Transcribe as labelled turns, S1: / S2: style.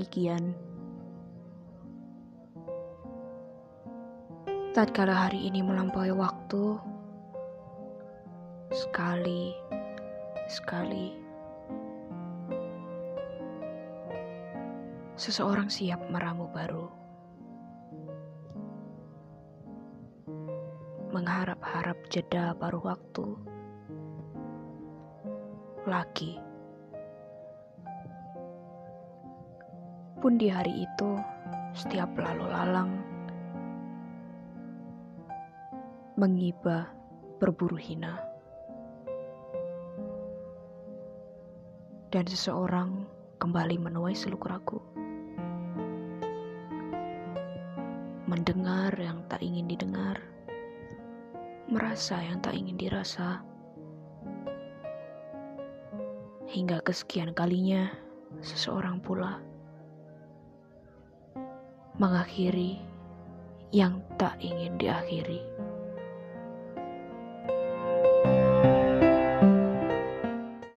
S1: demikian. Tatkala hari ini melampaui waktu, sekali, sekali, seseorang siap meramu baru. Mengharap-harap jeda paruh waktu. Laki. Pun di hari itu, setiap lalu lalang mengiba berburu hina. Dan seseorang kembali menuai seluk ragu. Mendengar yang tak ingin didengar, merasa yang tak ingin dirasa. Hingga kesekian kalinya, seseorang pula mengakhiri yang tak ingin diakhiri.